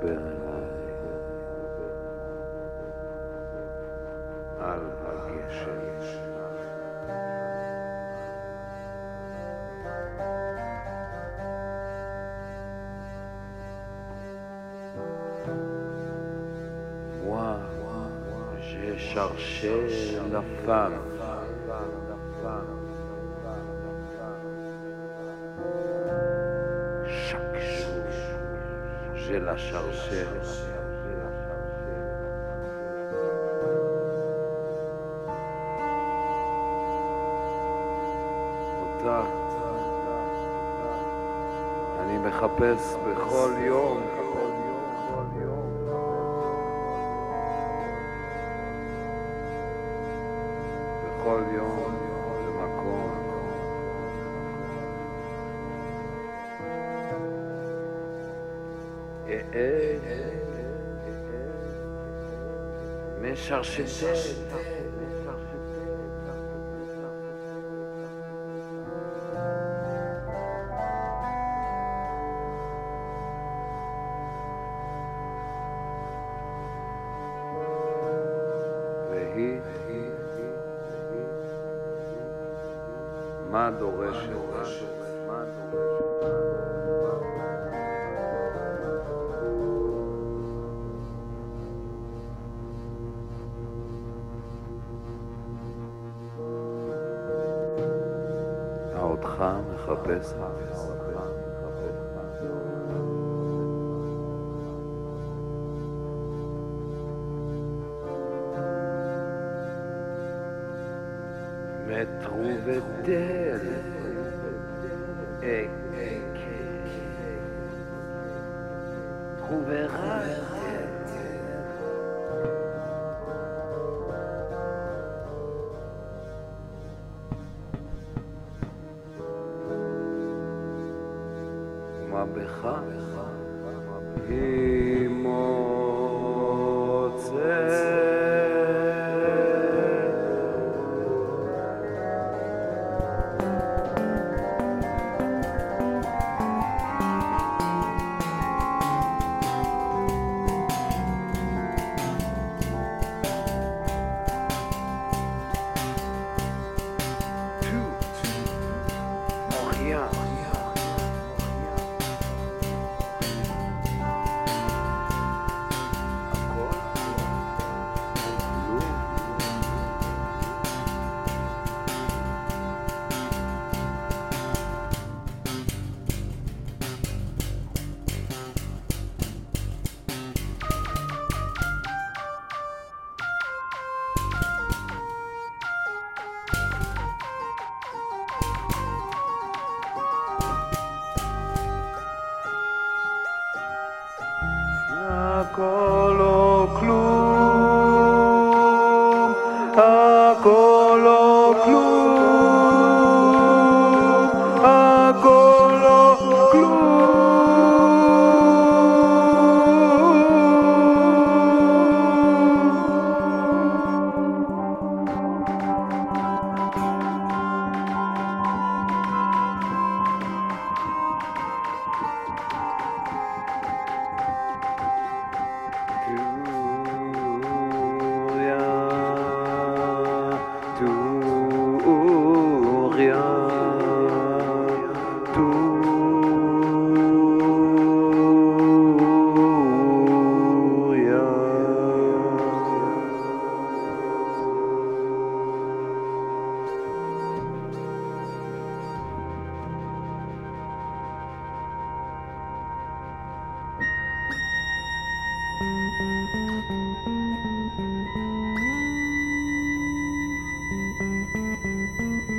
open eyes. Moi, j'ai cherché la femme. Jour, je la cherchais. אותה אני מחפש בכל יום. בכל יום משרשטת. והיא, מה דורשת? אותך מחפש Metrouvait-elle et trouvera-t-elle בך היא Colo Cluj. Thank you.